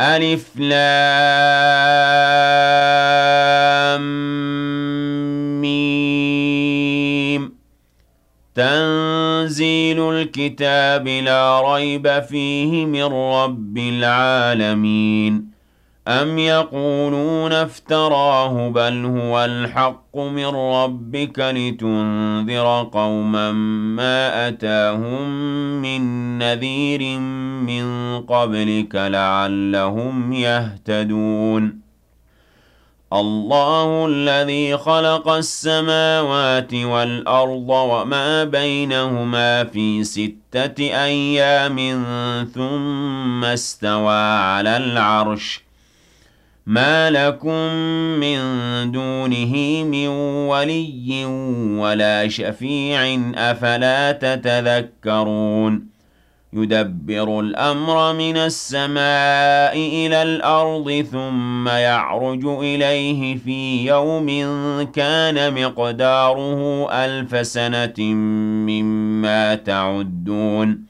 ألف لام تنزيل الكتاب لا ريب فيه من رب العالمين. أم يقولون افتراه بل هو الحق من ربك لتنذر قوما ما أتاهم من نذير من قبلك لعلهم يهتدون الله الذي خلق السماوات والأرض وما بينهما في ستة أيام ثم استوى على العرش ما لكم من دونه من ولي ولا شفيع أفلا تتذكرون يدبر الأمر من السماء إلى الأرض ثم يعرج إليه في يوم كان مقداره ألف سنة مما تعدون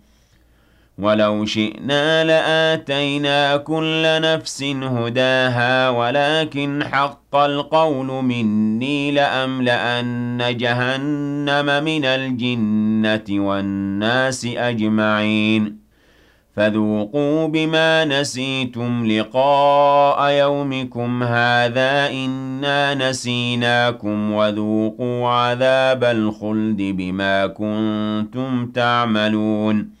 ولو شئنا لآتينا كل نفس هداها ولكن حق القول مني لأملأن جهنم من الجنة والناس أجمعين. فذوقوا بما نسيتم لقاء يومكم هذا إنا نسيناكم وذوقوا عذاب الخلد بما كنتم تعملون.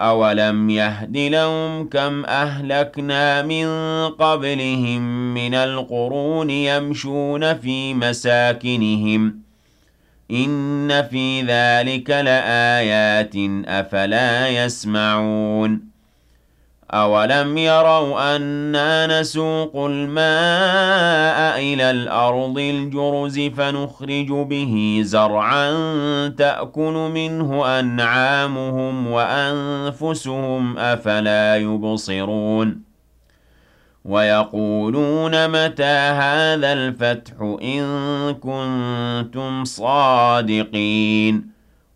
أَوَلَمْ يَهْدِ لَهُمْ كَمْ أَهْلَكْنَا مِن قَبْلِهِم مِّنَ الْقُرُونِ يَمْشُونَ فِي مَسَاكِنِهِمْ ۗ إِنَّ فِي ذَٰلِكَ لَآيَاتٍ ۖ أَفَلَا يَسْمَعُونَ أَوَلَمْ يَرَوْا أَنَّا نَسُوقُ الْمَاءَ إِلَى الْأَرْضِ الْجُرُزِ فَنُخْرِجُ بِهِ زَرْعًا تَأْكُلُ مِنْهُ أَنْعَامُهُمْ وَأَنفُسُهُمْ ۖ أَفَلَا يُبْصِرُونَ وَيَقُولُونَ مَتَىٰ هَٰذَا الْفَتْحُ إِن كُنتُمْ صَادِقِينَ